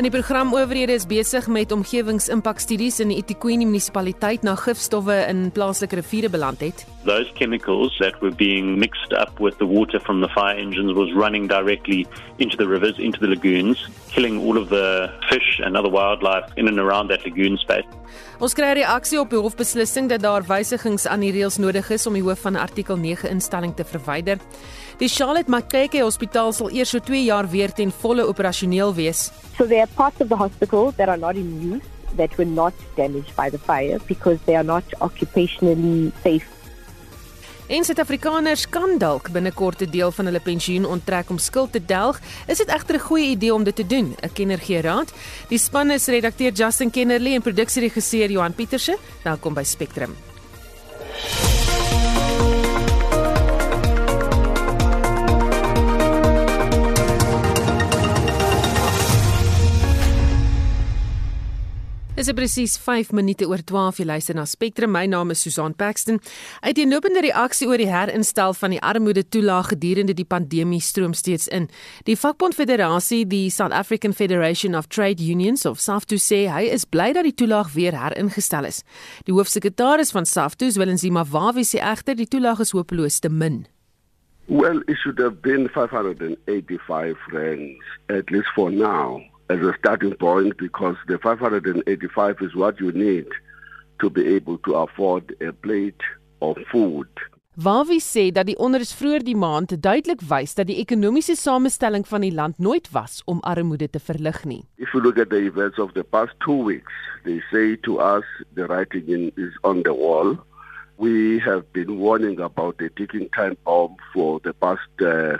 In die program owerhede is besig met omgewingsimpakstudies in die eThekwini munisipaliteit na gifstowwe in plaaslike riviere beland het. Those chemicals that were being mixed up with the water from the fire engines was running directly into the rivers, into the lagoons, killing all of the fish and other wildlife in and around that lagoon space. Ons kry 'n reaksie op die hofbeslissing dat daar wysigings aan die reëls nodig is om die hoof van artikel 9 instelling te verwyder. Die Charlotte Maxeke Hospitaal sal eers so 2 jaar weer ten volle operasioneel wees. So there are parts of the hospital that are not in use that were not damaged by the fire because they are not occupationally safe. En Suid-Afrikaners kan dalk binnekort 'n deel van hulle pensioen onttrek om skuld te delg. Is dit egter 'n goeie idee om dit te doen? 'n Kenner gee raad. Die span is redakteur Justin Kennerly en produksieregisseur Johan Pieterse. Welkom by Spectrum. Dis presies 5 minute oor 12 jy luister na Spectrum. My naam is Susan Paxton. Uit die lopende reaksie oor die herinstel van die armoede toelaag gedurende die pandemie stroom steeds in. Die vakbond federasie, die South African Federation of Trade Unions of SAFTU sê hy is bly dat die toelaag weer heringestel is. Die hoofsekretaris van SAFTU, Willensima Wawi sê egter die toelaag is hopeloos te min. Well, it should have been 585 rands, at least for now. As a starting point because the 585 is what you need to be able to afford a plate of food. Wawi sê dat die onderus vroeër die maand duidelik wys dat die ekonomiese samestelling van die land nooit was om armoede te verlig nie. If you look at the events of the past 2 weeks, they say to us the writing is on the wall. We have been warning about the ticking time bomb for the past uh,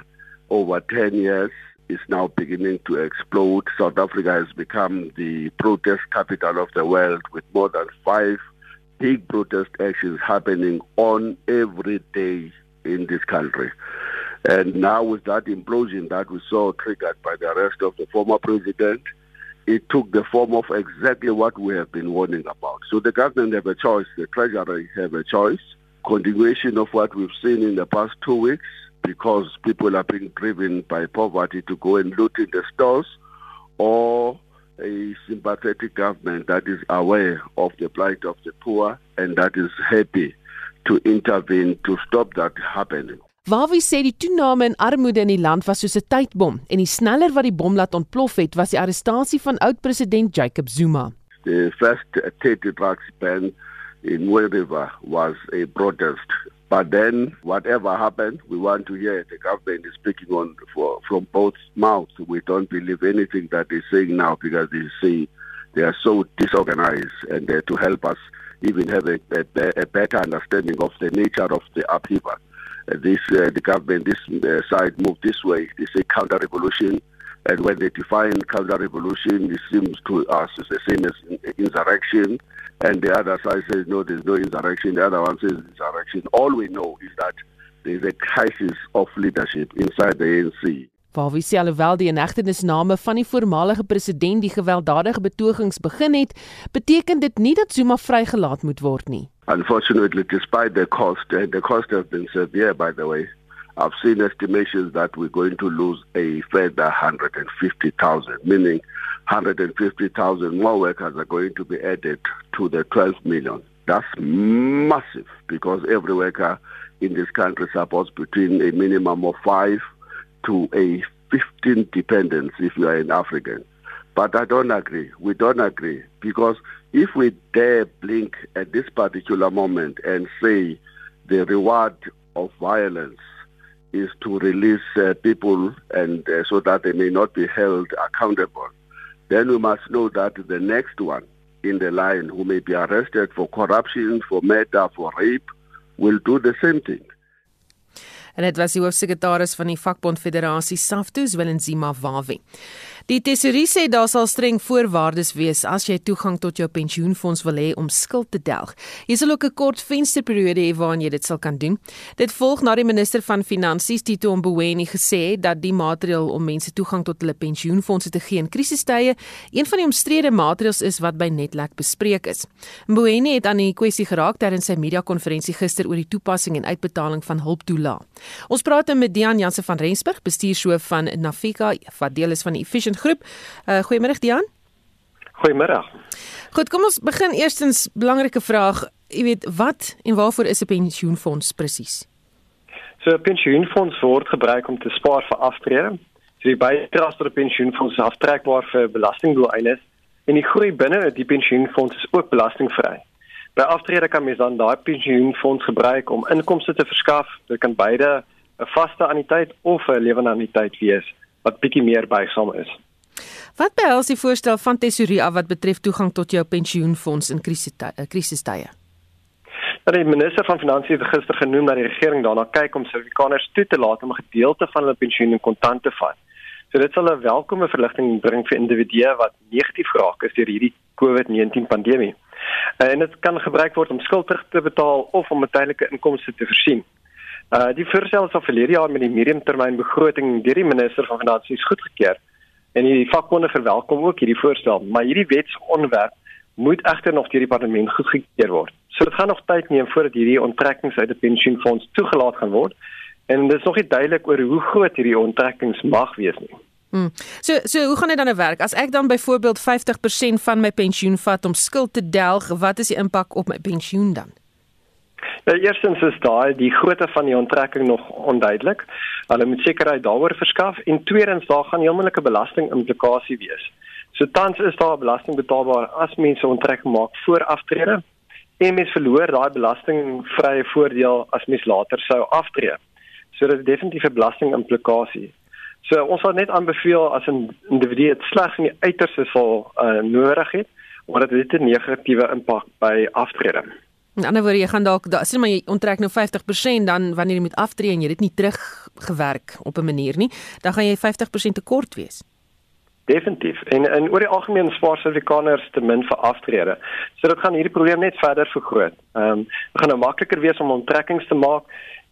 over 10 years is now beginning to explode. South Africa has become the protest capital of the world with more than five big protest actions happening on every day in this country. And now with that implosion that we saw triggered by the arrest of the former president, it took the form of exactly what we have been warning about. So the government have a choice, the treasury have a choice, continuation of what we've seen in the past two weeks, because people are being driven by poverty to go and loot in the stores or a sympathetic government that is aware of the plight of the poor and that is happy to intervene to stop that happening. Wawie sê die toename in armoede in die land was soos 'n tydbom en die sneller wat die bom laat ontplof het was die arrestasie van oud-president Jacob Zuma. The first 30 drugs ban in Weriva was a protest But then, whatever happened, we want to hear the government is speaking on for, from both mouths. We don't believe anything that they're saying now because they say they are so disorganized, and uh, to help us even have a, a, a, better understanding of the nature of the upheaval. Uh, this uh, the government, this uh, side moved this way. They say counter revolution, and when they define counter revolution, it seems to us it's the same as insurrection and the other side says no, there's no insurrection. The other one says insurrection. All we know is that there's a crisis of leadership inside the ANC. Waar sê alhoewel die inhegtenisname van die voormalige president die gewelddadige betogings begin het, beteken dit nie dat Zuma vrygelaat moet word nie. Unfortunately, despite the cost, and the cost has been severe by the way, I've seen estimations that we're going to lose a further 150,000, meaning 150,000 more workers are going to be added to the 12 million. That's massive because every worker in this country supports between a minimum of five to a 15 dependents if you are an African. But I don't agree. We don't agree because if we dare blink at this particular moment and say the reward of violence is to release uh, people and uh, so that they may not be held accountable then we must know that the next one in the line who may be arrested for corruption, for murder, for rape, will do the same thing. En dit was die hoofsekretaris van die vakbond federasie Saftus Willenzima Wawi. Die tesourier sê daar sal streng voorwaardes wees as jy toegang tot jou pensioenfonds wil hê om skuld te delg. Jy sal ook 'n kort vensterperiode hê waarin jy dit sal kan doen. Dit volg na die minister van Finansies Tito Mboweni gesê het dat die maatreël om mense toegang tot hulle pensioenfonds te gee in krisistye een van die omstrede maatreëls is wat by Netlek bespreek is. Mboweni het aan die kwessie geraak terwyl sy media-konferensie gister oor die toepassing en uitbetaling van hulptoela. Ons praat met Dian Jansen van Rensburg, bestuurshoof van Nafika, wat deel is van die Efficient groep. Uh, Goeiemôre Dian. Goeiemôre. Goed, kom ons begin eerstens belangrike vraag, jy weet, wat en waarvoor is 'n pensioenfonds presies? So 'n pensioenfonds word gebruik om te spaar vir aftrede. So die bydraes tot 'n pensioenfonds is aftrekbaar vir belastingdoeleindes en die groei binne die pensioenfonds is ook belastingvry. By aftrede kan mens dan daai pensioenfonds gebruik om inkomste te verskaf. Dit kan beide 'n vaste anniteit of 'n lewende anniteit wees wat bietjie meer bysaam is. Wat behels die voorstel van tesourier af wat betref toegang tot jou pensioenfonds in krisistye? Nou die minister van Finansies het gister genoem dat die regering daarna kyk om Suid-Afrikaners toe te laat om 'n gedeelte van hulle pensioen in kontant te vat. So dit sal 'n welkome verligting bring vir individue wat negatief geraak is deur hierdie COVID-19 pandemie. En dit kan gebruik word om skuld terug te betaal of om tydelike inkomste te voorsien. Uh die voorstel is al verlede jaar met die mediumtermynbegroting deur die minister van Finansies goedgekeur. En die vakbonde verwelkom ook hierdie voorstel, maar hierdie wetsontwerp moet egter nog deur die parlement goedgekeur word. So dit gaan nog tyd neem voordat hierdie onttrekkings uit die pensioenfonds toegelaat gaan word. En dit is nog nie duidelik oor hoe groot hierdie onttrekkings mag wees nie. Hmm. So so hoe gaan dit dan nou werk? As ek dan byvoorbeeld 50% van my pensioen vat om skuld te delg, wat is die impak op my pensioen dan? Nou eerstens is daai die grootte van die onttrekking nog onduidelik. Hulle moet sekerheid daaroor verskaf en tweedens daar gaan 'n belasting implikasie wees. So tans is daar belasting betaalbaar as mense onttrekking maak voor aftrede en mens verloor daai belastingvrye voordeel as mens later sou aftree. So dit is definitief 'n belasting implikasie. So ons sal net aanbeveel as 'n individu dit slegs in die uiterste sal uh, nodig het omdat dit 'n negatiewe impak by aftrede. In ander woorde, jy gaan dalk sê maar jy onttrek nou 50% dan wanneer jy moet aftree en jy dit nie teruggewerk op 'n manier nie, dan gaan jy 50% tekort wees. Definitief. En en oor die algemeen spaar Suid-Afrikaners te min vir aftrede. So dit gaan hierdie probleem net verder vergroot. Ehm um, gaan nou makliker wees om onttrekkings te maak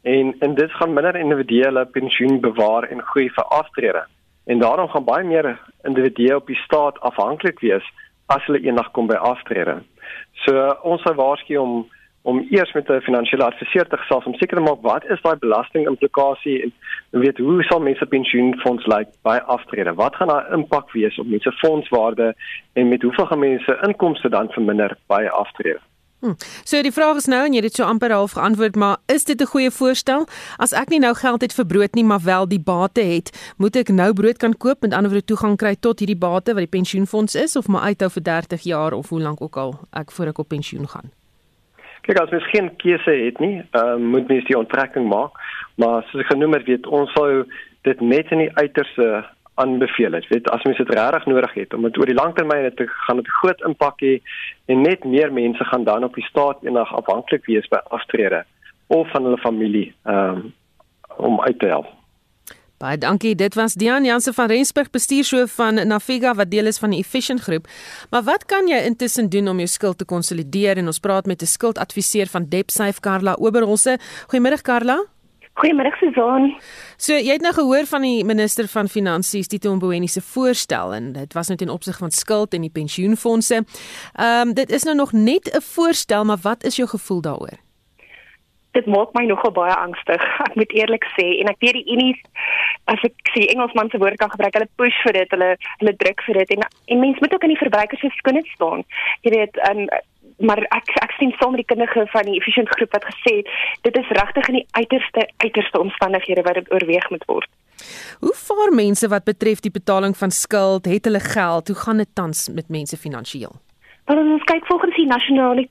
en en dit gaan minder individuele pensioen bewaar en groei vir aftrede. En daarom gaan baie meer individue op die staat afhanklik wees as hulle eendag kom by aftrede. So ons sou waarsku om om eers met 'n finansiële adviseur te gesels om seker te maak wat is daai belasting implikasie en weet hoe sal mense pensioenfonds lyk like by aftrede? Wat gaan daai impak wees op mense fondswaarde en met hoeveel gaan mense inkomste dan verminder by aftrede? Hmm. So die vraag is nou en jy het dit so amper half geantwoord, maar is dit 'n goeie voorstel? As ek nie nou geld het vir brood nie, maar wel die bate het, moet ek nou brood kan koop en anderswoorde toegang kry tot hierdie bate wat die pensioenfonds is of maar uithou vir 30 jaar of hoe lank ook al ek voor ek op pensioen gaan? Kyk, as mens geen keuse het nie, uh, moet mens die onttrekking maak, maar soos ek genoem het, weet ons sou dit net in die uiterste aanbeveel het. Weet as mens dit regtig nodig het om dit oor die langtermyn te gaan dit groot impak hê en net meer mense gaan dan op die staat eendag afhanklik wees by aftrede of van hulle familie um, om uit te help. Baie dankie. Dit was Dian Jansen van Rensburg, bestuurshoof van Naviga wat deel is van die Efficient groep. Maar wat kan jy intussen doen om jou skuld te konsolideer? En ons praat met 'n skuldadviseur van DebtSafe, Karla Oberholse. Goeiemôre Karla. Goeiemôre Susan. So jy het nou gehoor van die minister van Finansies Tito Mboweni se voorstel en dit was net in opsig van skuld en die pensioenfonde. Ehm um, dit is nou nog net 'n voorstel, maar wat is jou gevoel daaroor? Dit maak my nogal baie angstig. Ek moet eerlik sê en ek weet die unies as ek sê Engelsman se woord kan gebruik, hulle push vir dit, hulle hulle druk vir dit en en mense moet ook in die verbruikers se skoene staan. Jy weet, ehm um, maar ek ek sien saam met die kundige van die efficient groep wat gesê het dit is regtig in die uiterste uiterste omstandighede wat dit oorweeg moet word. Hoe vaar mense wat betref die betaling van skuld, het hulle geld, hoe gaan dit tans met mense finansiëel? Maar ons kyk volgens die nasionale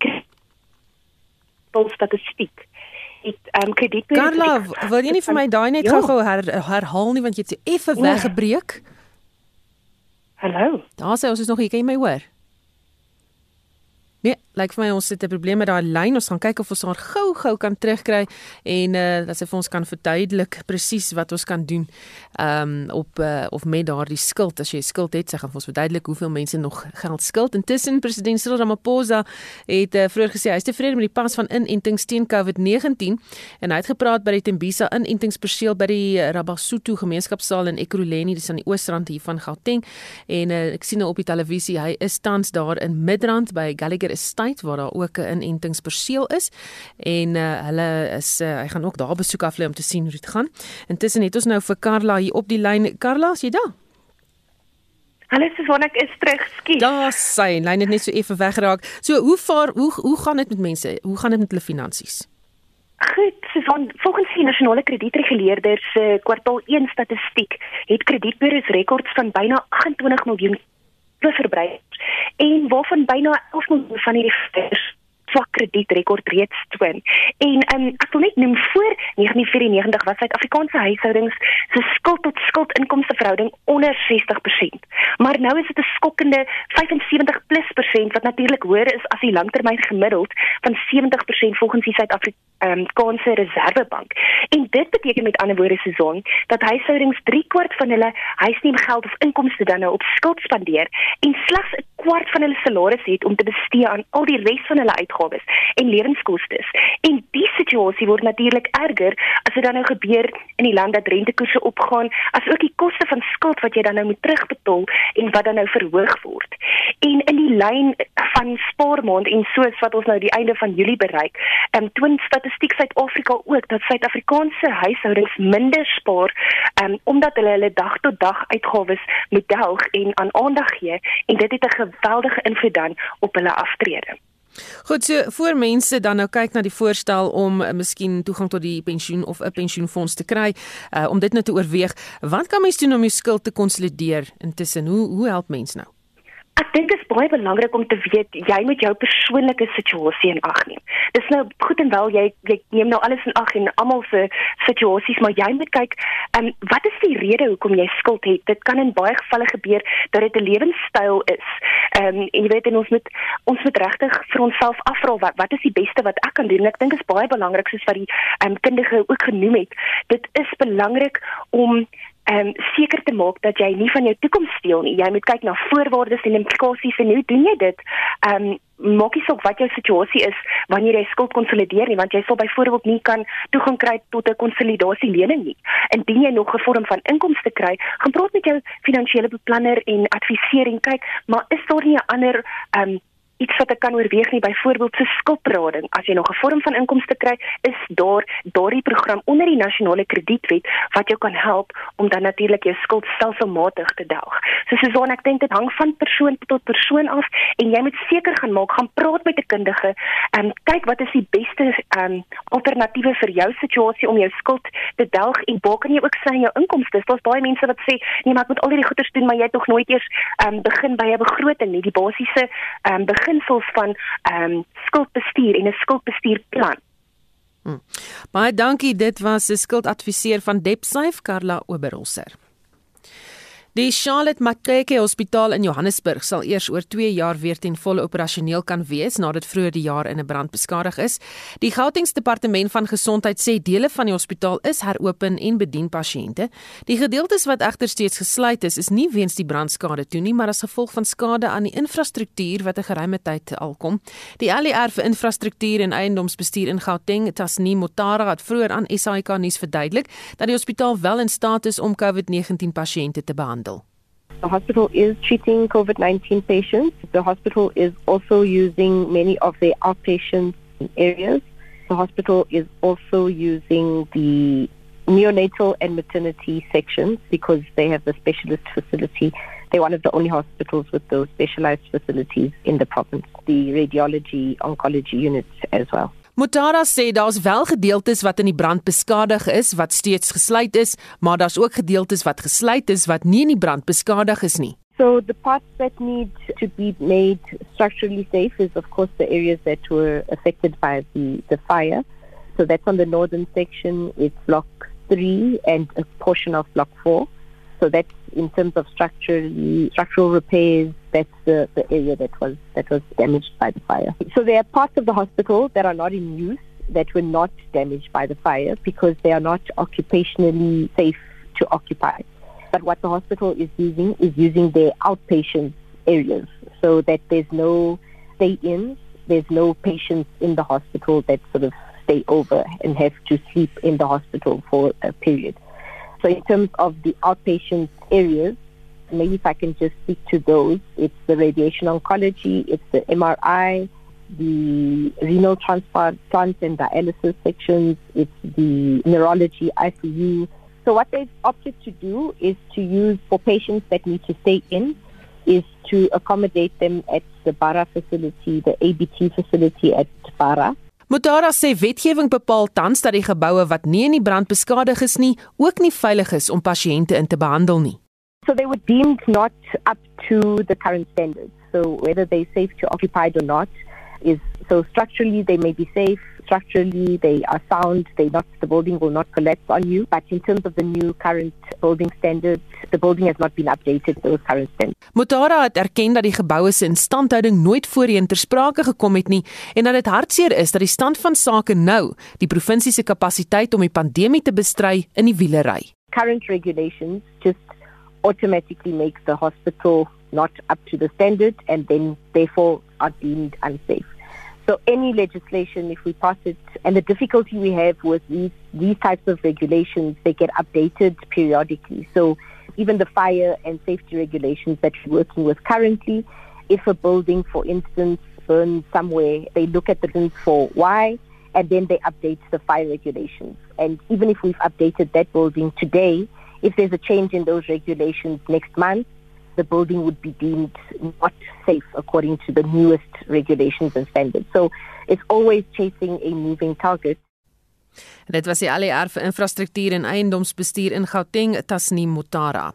statistiek. Ehm um, krediet Karla, wil jy nie vir my daai net ja. gou-gou her, herhaal nie want jy het so effe ja. weggebreek? Hallo. Daar sê ons is nog hier, kan jy my hoor? Nee, lyk vir my ons het 'n probleem met daai lyn. Ons gaan kyk of ons haar gou-gou kan terugkry en uh dat sy vir ons kan verduidelik presies wat ons kan doen. Um op uh, of met daardie skuld as jy skuld het, sy gaan vir ons verduidelik hoeveel mense nog geld skuld. Intussen president Cyril Ramaphosa het uh, vroeër gesê hy is tevrede met die pas van inentings teen COVID-19 en hy het gepraat by die Tembisa inentingsperseel by die Rabasotho gemeenskapsaal in Ekurhuleni, dis aan die oosrand hier van Gauteng. En uh, ek sien nou op die televisie hy is tans daar in Midrand by Gallagher Estate waar daar ook 'n inentingsperseel is en uh, hulle is uh, hy gaan ook daar besoek af lê om te sien hoe dit gaan. Intussen het ons nou vir Karla hier op die lyn. Karla, is jy daar? Hallo Susan, ek is terug. Skie. Daar sy lyn het net so effe weggeraak. So hoe vaar hoe hoe gaan dit met mense? Hoe gaan dit met hulle finansies? Goed, Susan, volgens die nasionale kredietreguleerder se kwartaal 1 statistiek het kredietbureaus rekords van byna 28 miljoen verbruikers en waarvan byna 11 miljoen van hierdie swak kredietrekord reeds toon. En um, ek wil net noem voor 1994 was Suid-Afrikaanse huishoudings se skuld tot skuld inkomste verhouding onder 60%. Maar nou is dit 'n skokkende 75 plus persent wat natuurlik hoër is as die langtermyn gemiddeld van 70% volgens die Suid-Afrikaanse um, Reservebank. En dit beteken met ander woorde seisoen dat huishoudings 3 kwart van hulle huisneemgeld of inkomste dan nou op skuld spandeer en slegs 'n kwart van hulle salaris het om te bestee aan al die res van hulle uitgawes en lewenskoste. En die situasie word natuurlik erger as dit dan nou gebeur in die land dat rentekoerse opgaan, asook die koste van skuld wat jy dan nou moet terugbetaal en wat dan nou verhoog word. En in die lyn van spaarmaand en soos wat ons nou die einde van Julie bereik, ehm um, toon statistiek Suid-Afrika ook dat Suid-Afrikaanse huishoudings minder spaar ehm um, omdat hulle hulle dag tot dag uitgawes moet delg en aan aandag gee en dit het 'n geweldige invloed dan op hulle aftrede. Goed, so voor mense dan nou kyk na die voorstel om uh, miskien toegang tot die pensioen of 'n pensioenfonds te kry, uh, om dit nou te oorweeg, wat kan mens doen om jou skuld te konsolideer intussen? Hoe hoe help mens nou? Ek dink dit is baie belangrik om te weet jy moet jou persoonlike situasie in ag neem. Dis nou goed en wel jy jy neem nou alles in ag en almal se situasies, maar jy moet kyk, ehm um, wat is die rede hoekom jy skuld het? Dit kan in baie gevalle gebeur dat dit 'n lewenstyl is. Ehm um, jy weet en ons moet ons moet regtig vir onsself afvra wat wat is die beste wat ek kan doen? En ek dink dit is baie belangrik soos wat die ehm um, kundige ook genoem het. Dit is belangrik om ehm um, seker te maak dat jy nie van jou toekoms steel nie. Jy moet kyk na voorwaardes en implikasies en hoe doen jy dit? Ehm um, maak nie saak wat jou situasie is wanneer jy skuld konsolideer nie, want jy sal byvoorbeeld nie kan toegang kry tot 'n konsolidasie lening nie. Indien jy nog 'n vorm van inkomste kry, gaan praat met jou finansiële beplanner en adviseer en kyk, maar is daar nie 'n ander ehm um, iets wat ek kan oorweeg nie byvoorbeeld so skoprading as jy nog 'n vorm van inkomste kry is daar daardie program onder die nasionale kredietwet wat jou kan help om dan natuurlik jou skuld stelselmatig te delg. So Susan ek dink dit hang van persoon tot persoon af en jy moet seker gaan maak gaan praat met 'n kundige en kyk wat is die beste um, alternatiewe vir jou situasie om jou skuld te delg en waar kan jy ook sien jou inkomste. Daar's baie mense wat sê nee maar ek moet al hierdie goeders doen maar jy het nog nooit eers um, begin by 'n begroting nie. Die basiese um, beginsels van ehm um, skuldbestuur en 'n skuldbestuurplan. Hmm. Baie dankie. Dit was 'n skuldadviseur van Debsafe Karla Oberholzer. Die Charlotte Mackay Hospitaal in Johannesburg sal eers oor 2 jaar weer ten volle operasioneel kan wees nadat vroeër die jaar in 'n brand beskadig is. Die Gauteng Departement van Gesondheid sê dele van die hospitaal is heropen en bedien pasiënte. Die gedeeltes wat egter steeds gesluit is, is nie weens die brandskade toe nie, maar as gevolg van skade aan die infrastruktuur wat 'n geruime tyd al kom. Die ALR vir infrastruktuur en eiendomsbestuur in Gauteng, Tasni Motara het vroeër aan SAK nuus verduidelik dat die hospitaal wel in staat is om COVID-19 pasiënte te behandel. The hospital is treating COVID 19 patients. The hospital is also using many of the outpatient areas. The hospital is also using the neonatal and maternity sections because they have the specialist facility. They're one of the only hospitals with those specialized facilities in the province, the radiology, oncology units as well. Mutara sê daar's wel gedeeltes wat in die brand beskadig is wat steeds gesluit is, maar daar's ook gedeeltes wat gesluit is wat nie in die brand beskadig is nie. So the parts that need to be made structurally safe is of course the areas that were affected by the the fire. So that's on the northern section, it's block 3 and a portion of block 4. So that's in terms of structurally structural repairs. That's the, the area that was that was damaged by the fire. So there are parts of the hospital that are not in use that were not damaged by the fire because they are not occupationally safe to occupy. But what the hospital is using is using their outpatient areas so that there's no stay-ins, there's no patients in the hospital that sort of stay over and have to sleep in the hospital for a period. So in terms of the outpatient areas, maybe if I can just speak to those, it's the radiation oncology, it's the MRI, the renal transplant and dialysis sections, it's the neurology ICU. So what they've opted to do is to use for patients that need to stay in is to accommodate them at the Bara facility, the ABT facility at Bara. Mutara sê wetgewing bepaal tans dat die geboue wat nie in die brand beskadig is nie, ook nie veilig is om pasiënte in te behandel nie. So they were deemed not up to the current standards. So whether they're safe to occupy or not is so structurally they may be safe, structurally they are sound, they not the building will not collapse on you. But in terms of the new current building standards, the building has not been updated to those current standards. Mutara het erken dat die geboue se instandhouding nooit voorheen ter sprake gekom het nie en dat dit hartseer is dat die stand van sake nou die provinsie se kapasiteit om die pandemie te bestry in die wiele ry. Current regulations just automatically make the hospital not up to the standard and then therefore are deemed unsafe. So any legislation, if we pass it, and the difficulty we have with these, these types of regulations, they get updated periodically. So even the fire and safety regulations that we're working with currently, if a building, for instance, burns somewhere, they look at the reasons for why, and then they update the fire regulations. And even if we've updated that building today, if there's a change in those regulations next month, the building would be deemed not safe according to the newest regulations and standards. So it's always chasing a moving target. Dit was die ALR vir infrastruktuur en eiendomsbestuur in Gauteng, Tasneem Motara.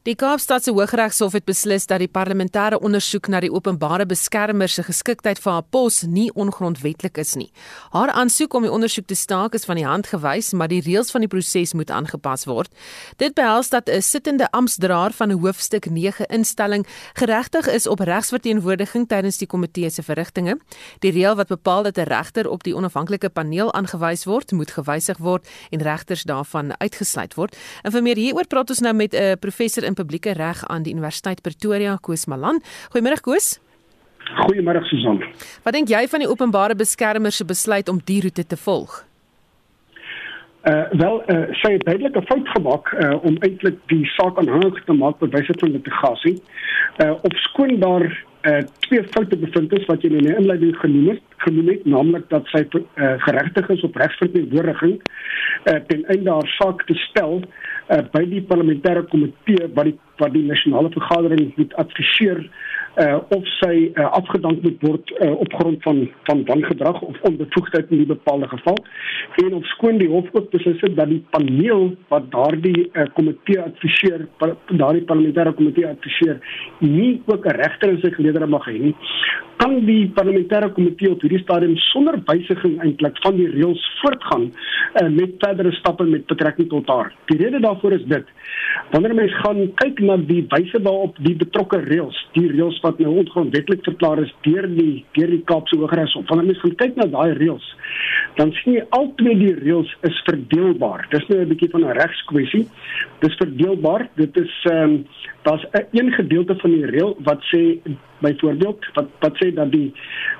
Die Kaapstadse Hooggeregshof het beslis dat die parlementêre ondersoek na die openbare beskermer se geskiktheid vir haar pos nie ongrondwettig is nie. Haar aansoek om die ondersoek te staak is van die hand gewys, maar die reëls van die proses moet aangepas word. Dit behels dat 'n sittende amptdraer van 'n hoofstuk 9 instelling geregtig is op regsverteenwoordiging tydens die komitee se verrigtinge. Die reël wat bepaal dat 'n regter op die onafhanklike paneel aangewys word, moet gewysig word en regters daarvan uitgesluit word. En vir meer hieroor praat ons nou met 'n professor in publieke reg aan die Universiteit Pretoria, Koos Malan. Goeiemôre Koos. Goeiemôre Susan. Wat dink jy van die openbare beskermer se besluit om die roete te volg? Uh wel, uh, sy het duidelik 'n fout gemaak uh, om eintlik die saak aanhangig te maak met wyse van litigasie. Uh op skoon daar uh twee foute bevind is wat jy in die inleiding genoem het, genoem het, naamlik dat sy uh, geregtig is op regsverteenwoordiging uh ten einde haar saak te stel uh, by die parlementêre komitee wat die wat die nasionale vergadering moet adviseer uh, of sy uh, afgedank moet word uh, op grond van van wangedrag of onbevoegdheid in 'n bepaalde geval en of skoon die hof ook beslis het dat die paneel wat daardie uh, komitee adviseer daardie parlementêre komitee adviseer nie ook 'n regter in sy geleedere mag hê nie kan die parlementêre komitee op hierdie stadium sonder wysiging eintlik van die reëls voortgaan uh, met verdere stappe met betrekking tot haar. Die rede daarvoor is dit. Wanneer mens gaan kyk na die wyse waarop die betrokke reëls, die reëls wat nou ongrondwettig verklaar is deur die deur die Kaapse Hooggeregshof, wanneer mens gaan kyk na daai reëls, dan sien jy albei die reëls is verdeelbaar. Dis nou 'n bietjie van 'n regskwessie. Dis verdeelbaar. Dit is ehm um, daar's 'n een gedeelte van die reël wat sê byvoorbeeld wat wat sê dat die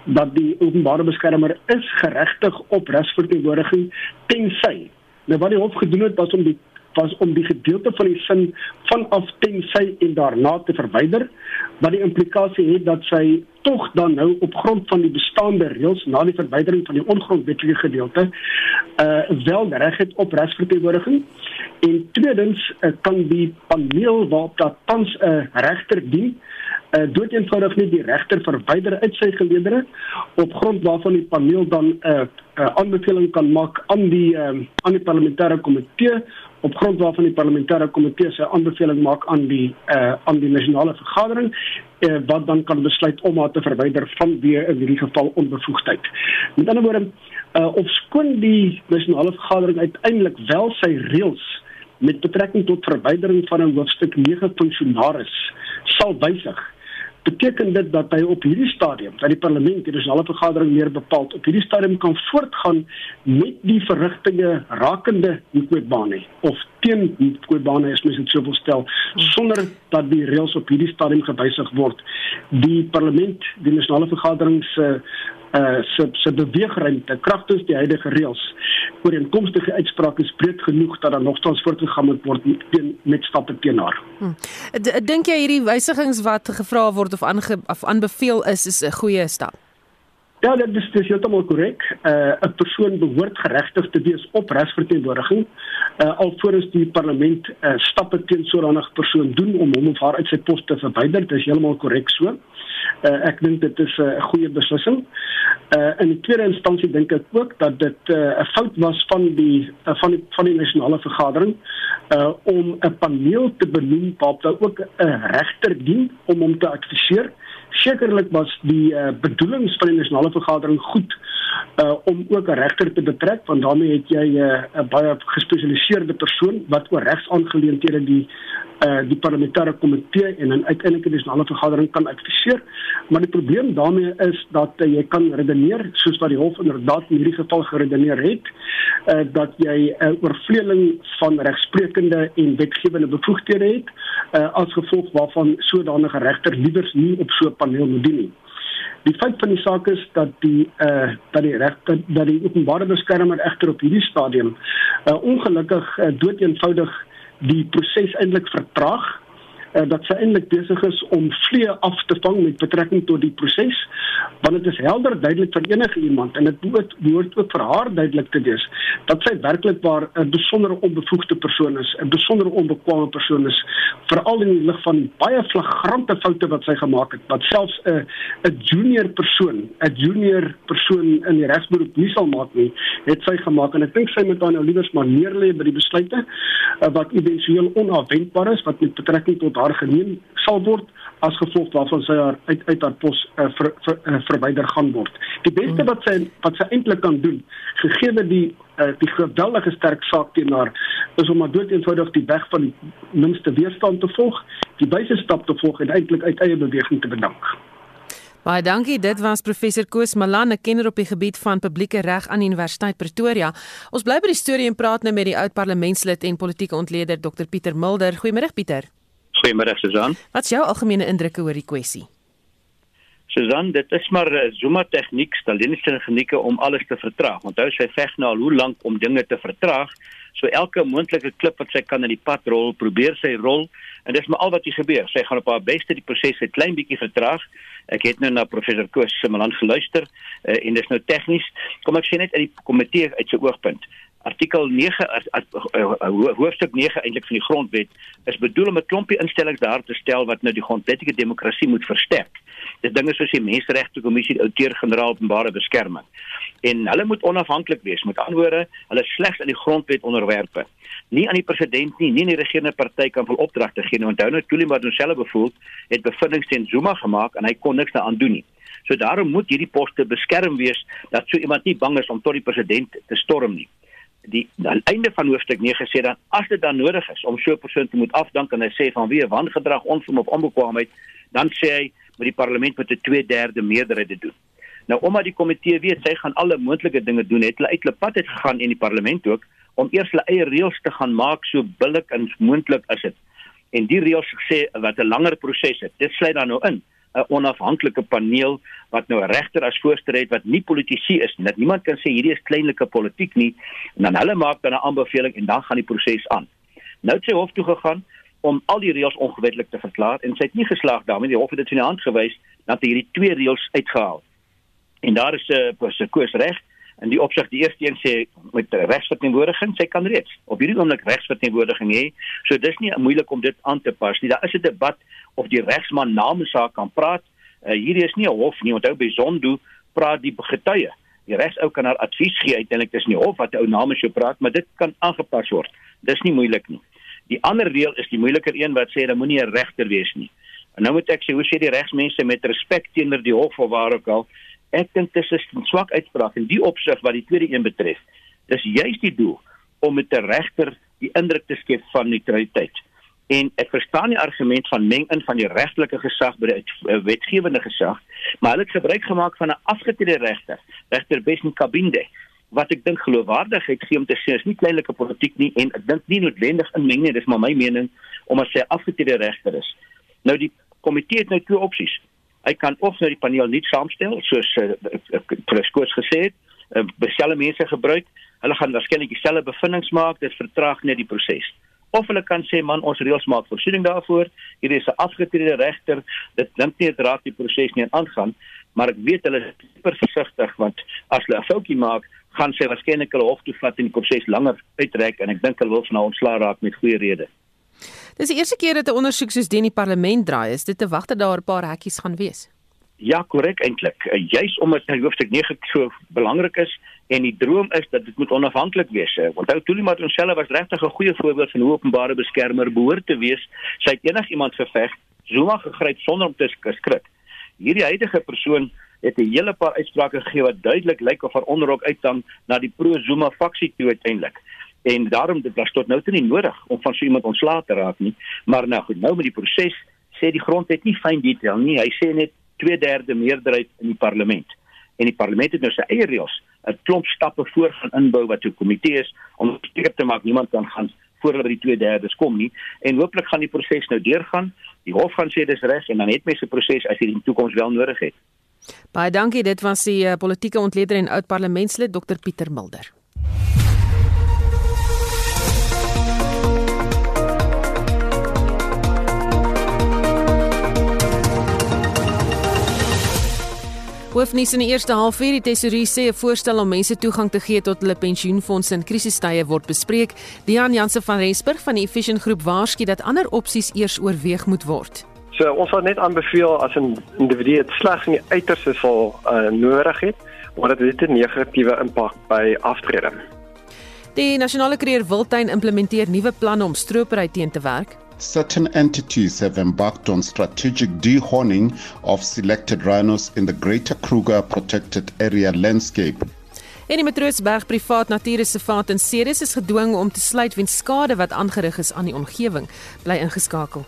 dat die openbare beskermer is geregtig op regsverteenwoordiging tensy nou wat die hof gedoen het was om die was om die gedeelte van die sin vanaf tensy en daarna te verwyder wat die implikasie het dat sy tog dan nou op grond van die bestaande reëls na die verwydering van die ongrondwetlike gedeelte uh wel reg het op regsverteenwoordiging en tweedens uh, kan die paneel waarop dat tans 'n uh, regter dien uh, doeteenvoudig nie die regter verwyder uit sy geleedere op grond waarvan die paneel dan 'n uh, uh, aanbeveling kan maak aan die um, aan die parlementêre komitee op grond waarvan die parlementêre komitee sy aanbeveling maak aan die uh, aan die nasionale vergadering uh, wat dan kan besluit om haar te verwyder van wie in hierdie geval onbevoegdheid. Met ander woorde uh, of skoon die nasionale vergadering uiteindelik wel sy reëls met betrekking tot verwydering van 'n hoofstuk 9 funksionaris sal wysig beteken dit dat hy op hierdie stadium dat die parlement die nasionale vergadering meer bepaal op hierdie stadium kan voortgaan met die verrigtinge rakende Nkwebane of teen Nkwebane as mens dit sou stel sonder dat die reëls op hierdie stadium gewysig word? Die parlement die nasionale vergadering se uh se se beweegruimte kragtens die huidige reëls ooreenkomstige uitsprake is breed genoeg dat daar nogtans voortgegaan moet word teen met stappe teen haar. Hm. Dink jy hierdie wysigings wat gevra word of aange of aanbeveel is is 'n goeie stap? Ja, dit is dis heeltemal korrek. Uh 'n persoon behoort geregtig te wees op regsverteenwoordiging uh alvorens die parlement uh stappe teen so 'n persoon doen om hom of haar uit sy pos te verwyder. Dit is heeltemal korrek so. Uh, ek dink dit is 'n uh, goeie beslissing. Uh in die tweede instansie dink ek ook dat dit 'n uh, fout was van die uh, van die van die nasionale vergadering uh om 'n paneel te benoem waarop daar ook 'n regter dien om hom te adviseer. Sekerlik was die uh, bedoelings van die nasionale vergadering goed uh om ook 'n regter te betrek want daarmee het jy 'n uh, baie gespesialiseerde persoon wat oor regsaangeleenthede die uh die parlementêre komitee en 'n uiteindelike nasionale vergadering kan adviseer. Maar die probleem daarmee is dat uh, jy kan redeneer soos wat die hof inderdaad in hierdie geval geredeneer het, uh dat jy 'n uh, oorvleeling van regsprekende en wetgewende bevoegdhede het uh as gevolg waarvan sodanige regter liewers nie op so 'n paneel moet dien nie. Die feit van die saak is dat die uh dat die reg dat die openbare beskermer egter op hierdie stadium uh ongelukkig uh, doeteenvoudig die proses eintlik vertraag uh, dat sy eintlik besig is om vlee af te vang met betrekking tot die proses want dit is helder duidelik vir enige iemand en dit behoort, behoort ook vir haar duidelik te wees dat sy werklik waar 'n besondere onbevoegde persoon is 'n besondere onbekwame persoon is veral in die lig van die baie flagrante foute wat sy gemaak het wat selfs 'n 'n junior persoon 'n junior persoon in die regsberoep nie sal maak nie het sy gemaak en ek dink sy moet dan nou liewers maar neerlê by die besluite uh, wat eventueel onafwendbaar is wat met betrekking tot haar geneem sal word as gevolg waarvan sy haar uit uit haar pos uh, ver, ver, uh, verwyder gaan word. Die beste wat sy wat sy eintlik kan doen, gegee die uh, die geweldige sterk saak teen haar, is om maar dood eenvoudig die weg van die minste weerstand te volg, die wyse stap te volg en eintlik uit eie beweging te bedank. Baie dankie. Dit was professor Koos Malan, 'n kenner op die gebied van publieke reg aan Universiteit Pretoria. Ons bly by die storie en praat nou met die oud parlementslid en politieke ontleder Dr Pieter Mulder. Goeiemôre Pieter. Goeiemôre Susan. Wat is jou algemene indrukke oor die kwessie? Susan, dit is maar uh, Zuma tegniek, Staliniese tegnieke om alles te vertraag. Onthou sy veg nou al hoe lank om dinge te vertraag. So elke moontlike klip wat sy kan in die pad rol, probeer sy rol en dis maar al wat hier gebeur. Sy gaan op haar beste die proses 'n klein bietjie vertraag. Ek het nou na professor Koos Simelan geluister uh, en dis nou tegnies. Kom ek sê net uit die komitee uit sy oogpunt artikel 9 as, as, uh, uh, hoofstuk 9 eintlik van die grondwet is bedoel om 'n klompie instellings daar te stel wat nou die grondwetlike demokrasie moet versterk. Dit dinge soos die menseregte kommissie, die outeur-generaal openbare beskerming. En hulle moet onafhanklik wees. Met ander woorde, hulle slegs aan die grondwet onderwerpe. Nie aan die president nie, nie aan die regerende party kan vol opdragte gee nie. Onthou nou Tuli Madonsela bevoel het bevindings teen Zuma gemaak en hy kon niks daaraan doen nie. So daarom moet hierdie poste beskerm wees dat so iemand nie bang is om tot die president te storm nie die aan einde van hoofstuk 9 sê dan as dit dan nodig is om so 'n persoon te moet afdank en hy sê van wie wangedrag onverm of onbekwaamheid dan sê hy met die parlement met 'n 2/3 meerderheid te doen. Nou omdat die komitee weet sy gaan alle moontlike dinge doen, het hulle uit hulle pad uit gegaan in die parlement ook om eers hulle eie reëls te gaan maak so billik en moontlik is dit. En die reëls sê wat 'n langer proses het. Dit sluit dan nou in 'n onafhanklike paneel wat nou 'n regter as voorsteur het wat nie politisie is nie. Dat niemand kan sê hierdie is kleinlike politiek nie en dan hulle maak dan 'n aanbeveling en dan gaan die proses aan. Nou het sy hof toe gegaan om al die reëls ongewetlik te verklaar en sy het nie geslaag daarmee. Die hof het dit in die hand gewys dat hierdie twee reëls uitgehaal. En daar is 'n uh, koers reg in die opsig die eerste een sê met regsverteenwoordiging sy kan reeds op hierdie oomblik regsverteenwoordiging hê so dis nie moeilik om dit aan te pas nie daar is 'n debat of die regsman namens haar kan praat. Uh, hierdie is nie 'n hof nie, onthou by Zondo praat die getuie. Die regsou kan haar advies gee uiteindelik dis nie hof wat 'n ou namens jou praat, maar dit kan aangepas word. Dis nie moeilik nie. Die ander reël is die moeiliker een wat sê dat moenie 'n regter wees nie. En nou moet ek sê hoe sê die regsmense met respek teenoor die hof of waar ook al, ek dink dit is 'n swak uitspraak in die opsig wat die tweede een betref. Dis juist die doel om met 'n regter die indruk te skep van neutraliteit. En ek verstaan die argument van meng in van die regtelike gesag by die uh, wetgewende gesag, maar hulle het gebruik gemaak van 'n afgetrede regter, regter Besin Kabinde, wat ek dink geloofwaardigheid gee om te sê is nie kleinlike politiek nie en ek dink nie noodwendig inmeng nie, dis maar my mening omdat sy afgetrede regter is. Nou die komitee het nou twee opsies. Hy kan of nou die paneel nie saamstel soos uh, Preskoos gesê het, uh, beselle mense gebruik. Hulle gaan waarskynlik dieselfde bevindinge maak, dit vertraag net die proses. Of hulle kan sê man, ons reëls maak voorsiening daarvoor. Hier is 'n afgetrede regter. Dit dink nie dit raak die proses nie aangaan, maar ek weet hulle is super versigtig want as hulle 'n foutjie maak, gaan sy waarskynlik hulle hof toe vat en die proses langer uittrek en ek dink hulle wil van haar ontslaa raak met goeie redes. Dis die eerste keer dat 'n ondersoek soos die in die parlement draai. Is dit te wag dat daar 'n paar hekkies gaan wees? Ja, korrek eintlik. Uh, Juis omdat hy hoofstuk 9 so belangrik is en die droom is dat dit moet onafhanklik wees. Uh, Onthou Tuli Madonsela was regtig 'n goeie voorbeeld van hoe openbare beskermer behoort te wees. Sy het enigiemand geveg, Zuma gegryp sonder om te skrik. Hierdie huidige persoon het 'n hele paar uitsprake gegee wat duidelik lyk of haar onderrok uithang na die pro-Zuma faksie toe uiteindelik en daarom dit was tot nou toe nie nodig om van so iemand ontslae te raak nie. Maar nou goed nou met die proses sê die grondwet nie fyn detail nie. Hy sê net 2/3 meerderheid in die parlement. En die parlement het nou sy eie reëls. 'n klomp stappe voor gaan inbou wat 'n komitee is om seker te maak niemand kan gaan voor hulle die 2/3 kom nie. En hooplik gaan die proses nou deurgaan. Die hof gaan sê dis reg en dan het mense proses as jy in die toekoms wel nodig het. Baie dankie dit was die uh, politieke ontleder en oud parlementslid Dr Pieter Mulder Hoofnuus in die eerste halfuur die tesourier sê 'n voorstel om mense toegang te gee tot hulle pensioenfonds in krisistye word bespreek. Dian Jansen van Rensburg van die Efficient Groep waarsku dat ander opsies eers oorweeg moet word. So ons sal net aanbeveel as 'n individu dit slegs in die uiterste sal uh, nodig het, omdat dit 'n negatiewe impak by aftrede. Die nasionale kreer Wildtuin implementeer nuwe planne om stropery teen te werk. Certain entities have embarked on strategic dehorning of selected rhinos in the Greater Kruger Protected Area landscape. En die Matroosberg Privaat Natuurreservaat in Ceres is gedwing om te sluit weens skade wat aangerig is aan die omgewing. Bly ingeskakel.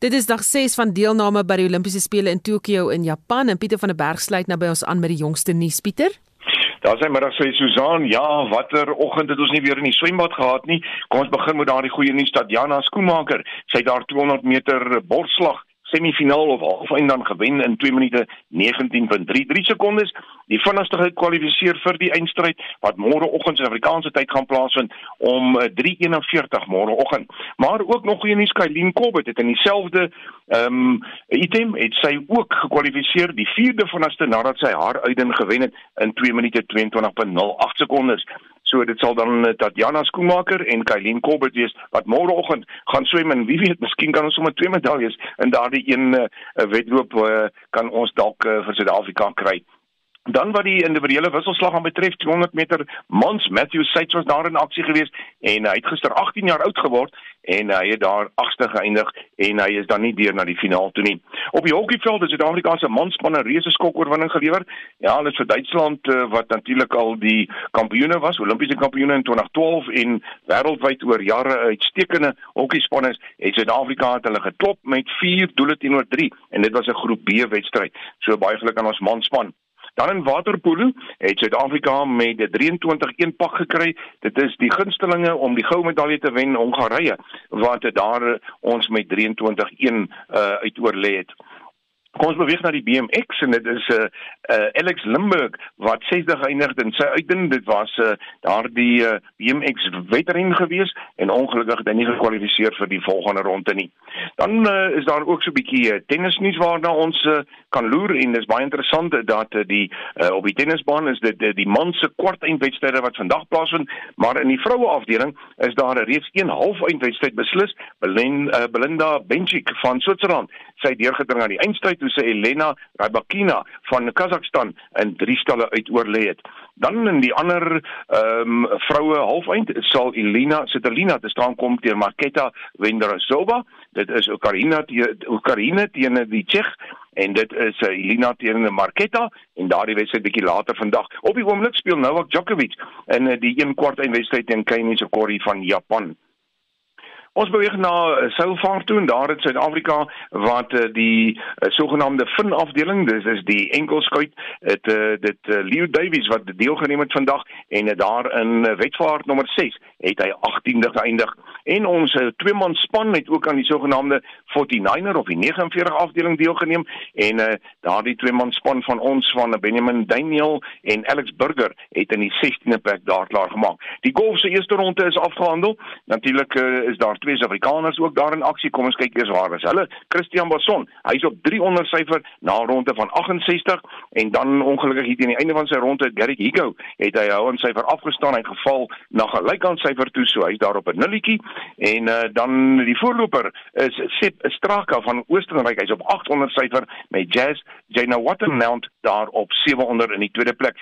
Dit is dag 6 van deelname by die Olimpiese spele in Tokio in Japan en Pieter van der Berg sluit nou by ons aan met die jongste nuus Pieter. Daar sê middag sê Susan, ja, watter oggend het ons nie weer in die swembad gehad nie. Kom ons begin met daardie goeie nuus dat Jana Skoemaker, sy daar 200 meter borsslag semifinaal of halfeind dan gewen in 2 minute 19.33 sekondes. Die vinnigste gekwalifiseer vir die eindstryd wat môreoggend se Afrikaanse tyd gaan plaasvind om 3:41 môreoggend. Maar ook nog goeie nuus, Kylien Kobbet het in dieselfde ehm um, item het sy ook gekwalifiseer, die vierde vinnigste nadat sy haar uitdin gewen het in 2 minute 22.08 sekondes. So dit sal dan eh, Tatjana Skoemaker en Kylien Kobbet wees wat môreoggend gaan swem en wie weet, miskien kan ons sommer twee medaljes in daardie een uh, wedloop uh, kan ons dalk uh, vir Suid-Afrika kry. Dan wat die individuele wisselslag aan betref 200 meter mans Matthew Seitz was daar in aksie geweest en hy het gister 18 jaar oud geword en hy het daar agste geëindig en hy is dan nie deur na die finaal toe nie. Op die hockeyveld het Suid-Afrika se manspan 'n reuse skok oorwinning gelewer. Ja, is vir Duitsland uh, wat natuurlik al die kampioene was, Olimpiese kampioene in 2012 en wêreldwyd oor jare uitstekende hockeyspan is, het Suid-Afrika het hulle geklop met 4 doele teenoor 3 en dit was 'n groep B wedstryd. So baie geluk aan ons manspan. Dan in waterpolo het Suid-Afrika met 'n 23-1 pak gekry. Dit is die gunstelinge om die goue medalje te wen Hongarye wat daar ons met 23-1 uh, uit oorlê het. Kom ons beweeg na die BMX en dit is 'n uh, uh, Alex Limburg wat 60 eindig in sy uitding. Dit was uh, daardie uh, BMX wedren gewees en ongelukkig het hy nie gekwalifiseer vir die volgende ronde nie. Dan uh, is daar ook so 'n bietjie uh, tennisnuus waarna ons uh, kan loer en dis baie interessant dat uh, die uh, op die tennisbaan is dit uh, die man se kwart eindwedstryde wat vandag plaasvind, maar in die vroue afdeling is daar reeds een half eindwedstryd beslis. Belin, uh, Belinda Bencic van Switserland sy deurgedring aan die eindstryd het hoe sy Elena Rybakina van Kazakhstan in drie stalle uit oorlê het. Dan in die ander ehm um, vroue halfeind sal Elena Sitalina te staan kom teen Marketa Vendrasova. Dit is Okarina teen Okarina teen die Tsjech en dit is Elena teen Marketa en daardie wedstryd bietjie later vandag. Op die oomblik speel Novak Djokovic in die 1 kwart eindwedstryd teen Kei Nishikori van Japan. Ons beweeg na uh, Seilvaart toe en daar in Suid-Afrika wat uh, die uh, sogenaamde fin afdeling, dis is die enkelskuit, dit uh, Leo Davies wat deelgeneem het vandag en daar in wedvaart nommer 6 het hy 18de geëindig. En ons twee man span het ook aan die sogenaamde 49er of die 49 afdeling deelgeneem en uh, daardie twee man span van ons van Benjamin Daniel en Alex Burger het in die 16de plek daar klaar gemaak. Die golf se eerste ronde is afgehandel. Natuurlik uh, is daar twee Suid-Afrikaners ook daar in aksie. Kom ons kyk eers waar is hulle. Christian Basson, hy's op 300 syfer na ronde van 68 en dan ongelukkig hier teen die einde van sy ronde het Gary Higo het hy hou aan syfer afgestaan. Hy het geval na gelykant syfer toe, so hy's daar op 'n nulletjie en uh, dan die voorloper is Sep Straka van Oostenryk. Hy's op 800 syfer met Jazz Jana Watermount daar op 700 in die tweede plek.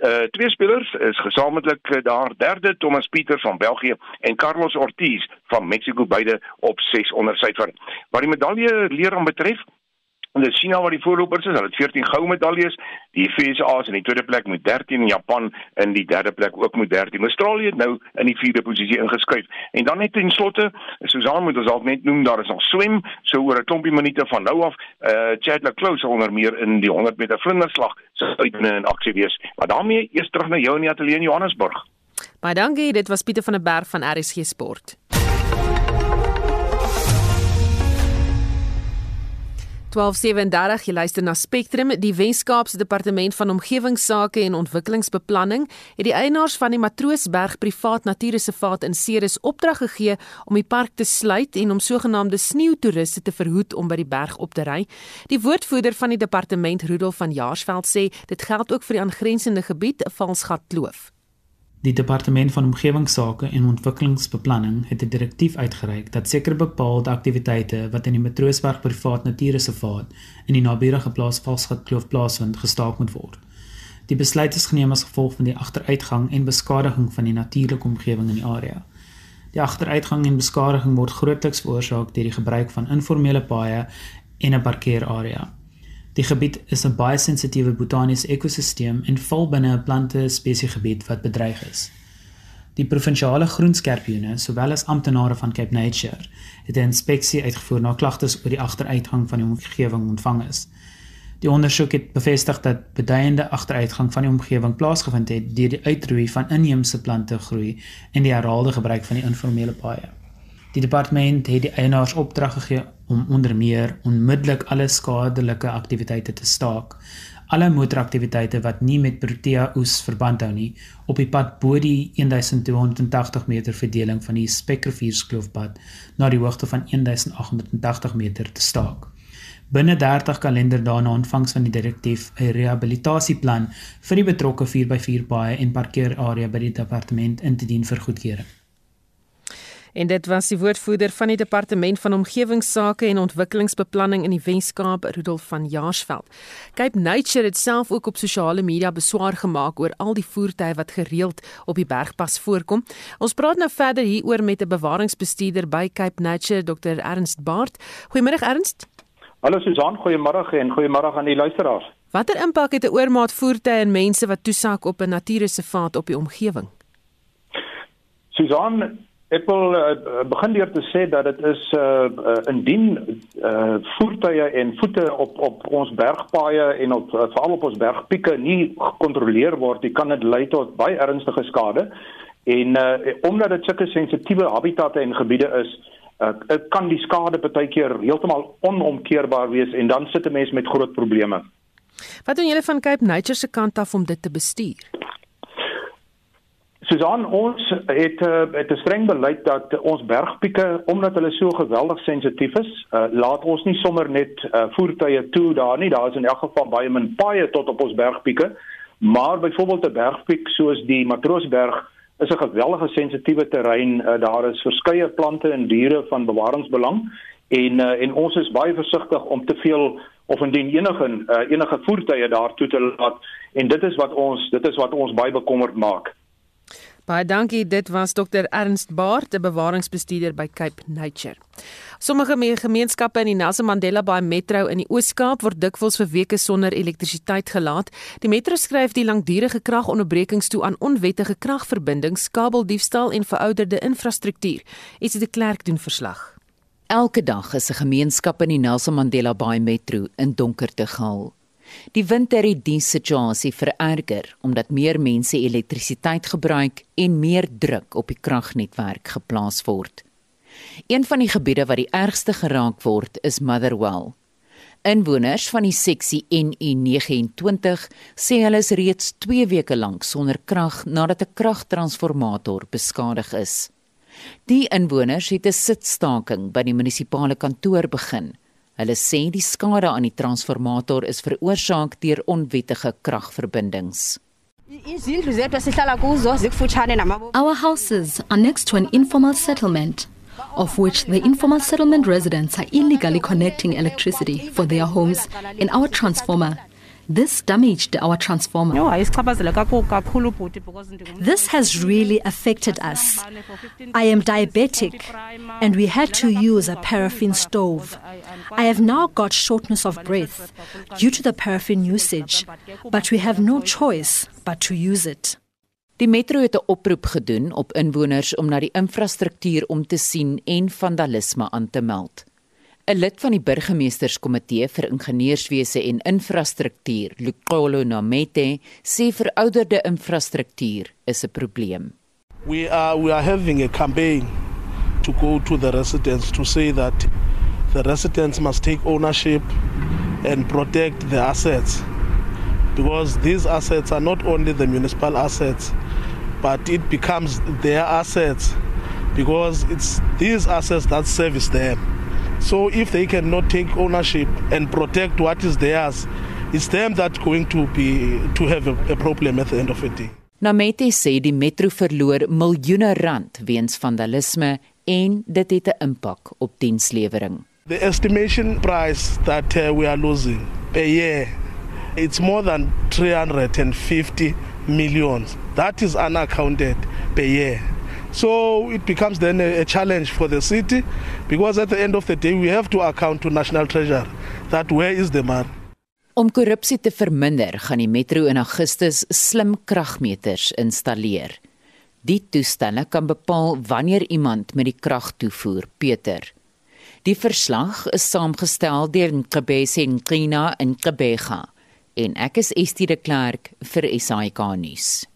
Uh twee spelers is gesamentlik uh, daar derde Thomas Pieter van België en Carlos Ortiz van Mexico beide op 600 syfer. Wat die medalje leer aan betref, En dis China wat die voorlopers is. Hulle het 14 goue medaljes. Die VSA is in die tweede plek met 13 en Japan in die derde plek ook met 13. Australië het nou in die vierde posisie ingeskuif. En dan net ten slotte, Susan moet ons dalk net noem, daar is nog swem so oor 'n klompie minute van nou af. Uh Chadla Close onder meer in die 100 meter vlinderslag sou uit in aksie wees. Maar daarmee eers terug na jou in die ateljee in Johannesburg. Baie dankie. Dit was Pieter van der Berg van RSG Sport. 1237 jy luister na Spectrum die Wes-Kaapse Departement van Omgewingsake en Ontwikkelingsbeplanning het die eienaars van die Matroosberg Privaat Natuurreservaat in Ceres opdrag gegee om die park te sluit en om sogenaamde sneeutoeriste te verhoed om by die berg op te ry. Die woordvoerder van die departement Rudolf van Jaarsveld sê dit geld ook vir die aangrensende gebied Valsgat Kloof. Die departement van omgewingsake en ontwikkelingsbeplanning het 'n direktief uitgereik dat sekere bepaalde aktiwiteite wat in die Matroosberg privaat natuurreservaat in die naburige plaas Valsgat Kloof plaasvind gestaak moet word. Die besluit is geneem as gevolg van die agteruitgang en beskadiging van die natuurlike omgewing in die area. Die agteruitgang en beskadiging word grootliks veroorsaak deur die gebruik van informele paaie en 'n parkeerarea. Die gebied is 'n baie sensitiewe botaniese ekosisteem en val binne 'n plante spesiegebied wat bedreig is. Die provinsiale groenskerpioene, sowel as amptenare van Cape Nature, het 'n inspeksie uitgevoer na klagtes oor die agteruitgang van die omgewing ontvang is. Die ondersoek het bevestig dat beduidende agteruitgang van die omgewing plaasgevind het deur die uitroei van inheemse plante groei en die herhaalde gebruik van die informele paaie. Die departement het die eienaars opdrag gegee om onder meer onmiddellik alle skadelike aktiwiteite te staak. Alle motoraktiwiteite wat nie met Protea oes verband hou nie, op die pad bo die 1280 meter verdeling van die Spekkervierskloofpad na die hoogte van 1880 meter te staak. Binne 30 kalenderdae na ontvangs van die direktief 'n rehabilitasieplan vir die betrokke 4x4 paaie en parkeerarea by die departement in te dien vir goedkeuring. En dit was die woordvoerder van die departement van omgewingsake en ontwikkelingsbeplanning in die Wes-Kaap, Rudolf van Jaarsveld. Cape Nature het self ook op sosiale media beswaar gemaak oor al die voertuie wat gereeld op die bergpas voorkom. Ons praat nou verder hieroor met 'n bewaringsbestuurder by Cape Nature, Dr. Ernst Baart. Goeiemôre Ernst. Hallo Susan, goeiemôre en goeiemôre aan die luisteraars. Watter impak het 'n oormaat voertuie en mense wat toesak op 'n natuurreservaat op die omgewing? Susan, Ek wil uh, begin deur te sê dat dit is uh, uh indien uh voertuie en voete op op ons bergpaaie en op uh, veral op ons bergpieke nie gekontroleer word, dit kan dit lei tot baie ernstige skade. En uh omdat dit sulke sensitiewe habitatte en gebiede is, uh kan die skade baie keer heeltemal onomkeerbaar wees en dan sit 'n mens met groot probleme. Wat doen julle van Cape Nature se kant af om dit te bestuur? Susan ons het uh, het 'n streng beleid dat ons bergpieke omdat hulle so geweldig sensitief is, uh, laat ons nie sommer net uh, voertuie toe daar nie. Daar is in elk geval baie min paaie tot op ons bergpieke. Maar byvoorbeeld 'n bergpiek soos die Matroosberg is 'n geweldige sensitiewe terrein. Uh, daar is verskeie plante en diere van bewaringsbelang en uh, en ons is baie versigtig om te veel of indien enige uh, enige voertuie daartoe te laat en dit is wat ons dit is wat ons baie bekommerd maak. Baie dankie. Dit was Dr Ernst Baart, 'n bewaringsbestuurder by Cape Nature. Sommige gemeenskappe in die Nelson Mandela Bay Metro in die Oos-Kaap word dikwels vir weke sonder elektrisiteit gelaat. Die metro skryf die langdurige kragonderbrekings toe aan onwettige kragverbindings, kabeldiefstal en verouderde infrastruktuur. Iets het die klerk doen verslag. Elke dag is 'n gemeenskap in die Nelson Mandela Bay Metro in donkerte gehul. Die winter het die situasie vererger omdat meer mense elektrisiteit gebruik en meer druk op die kragnetwerk geplaas word. Een van die gebiede wat die ergste geraak word, is Motherwell. Inwoners van die seksie NU29 sê hulle is reeds 2 weke lank sonder krag nadat 'n kragtransformator beskadig is. Die inwoners het 'n sitstaking by die munisipale kantoor begin Hulle sê die skade aan die transformator is veroorsaak deur onwettige kragverbindings. Our houses are next to an informal settlement of which the informal settlement residents are illegally connecting electricity for their homes in our transformer This damaged our transformer. This has really affected us. I am diabetic and we had to use a paraffin stove. I have now got shortness of breath due to the paraffin usage, but we have no choice but to use it. Die metro het 'n oproep gedoen op inwoners om na die infrastruktuur om te sien en vandalisme aan te meld. 'n Lid van die burgemeesterskomitee vir ingenieurswese en infrastruktuur, Lukolo Namete, sê verouderde infrastruktuur is 'n probleem. We are we are having a campaign to go to the residents to say that the residents must take ownership and protect the assets. Because these assets are not only the municipal assets but it becomes their assets. Because it's these assets that service them So if they cannot take ownership and protect what is theirs, it's them that's going to be to have a, a problem at the end of the day. Namete sê die metro verloor miljoene rand weens vandalisme en dit het 'n impak op dienslewering. The estimation price that uh, we are losing per year it's more than 350 million. That is unaccounted per year. So it becomes then a, a challenge for the city because at the end of the day we have to account to national treasure that where is the money. Om korrupsie te verminder, gaan die metro in Augustus slim kragmeters installeer. Die toestelle kan bepaal wanneer iemand met die krag toevoer, Peter. Die verslag is saamgestel deur Nkebese Nqina en Nkebega en ek is Estie de Klerk vir SAK nuus.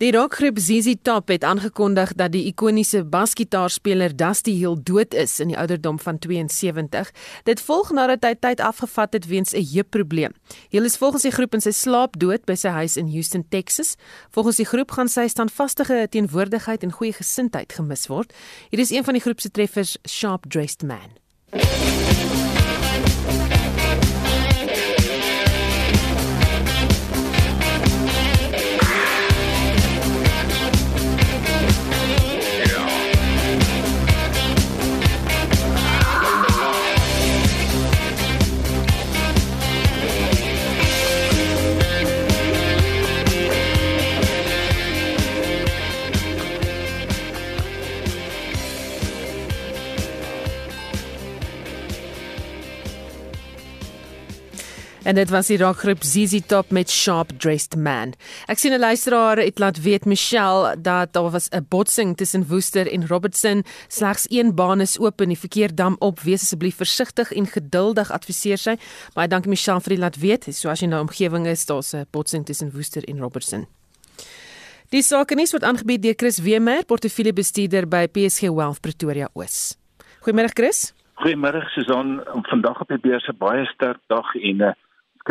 Die rockgroep ZZ Top het aangekondig dat die ikoniese basgitaarspeler Dusty Hill dood is in die ouderdom van 72. Dit volg nadat hy tyd afgevat het weens 'n heupprobleem. Hill is volgens die groep in sy slaap dood by sy huis in Houston, Texas. Volgens die groep gaan sy standvastige teenwoordigheid en goeie gesindheid gemis word. Hier is een van die groep se treffers, Sharp Dressed Man. En dit was die rockgroep ZZ Top met Sharp Dressed Man. Ek sien 'n luisteraar het laat weet Michelle dat daar was 'n botsing tussen Woester en Robertson. Slegs een baan is oop en die verkeer dam op. Wees asseblief versigtig en geduldig adviseer sy. Baie dankie Michelle vir die laat weet. So as jy nou omgewing is, daar's 'n botsing tussen Woester en Robertson. Die sake nuus word aangebied deur Chris Wemer, portefeuljebestuurder by PSG Wealth Pretoria Oos. Goeiemôre Chris. Goeiemôre Susan. Vandag op die beurs 'n baie sterk dag en 'n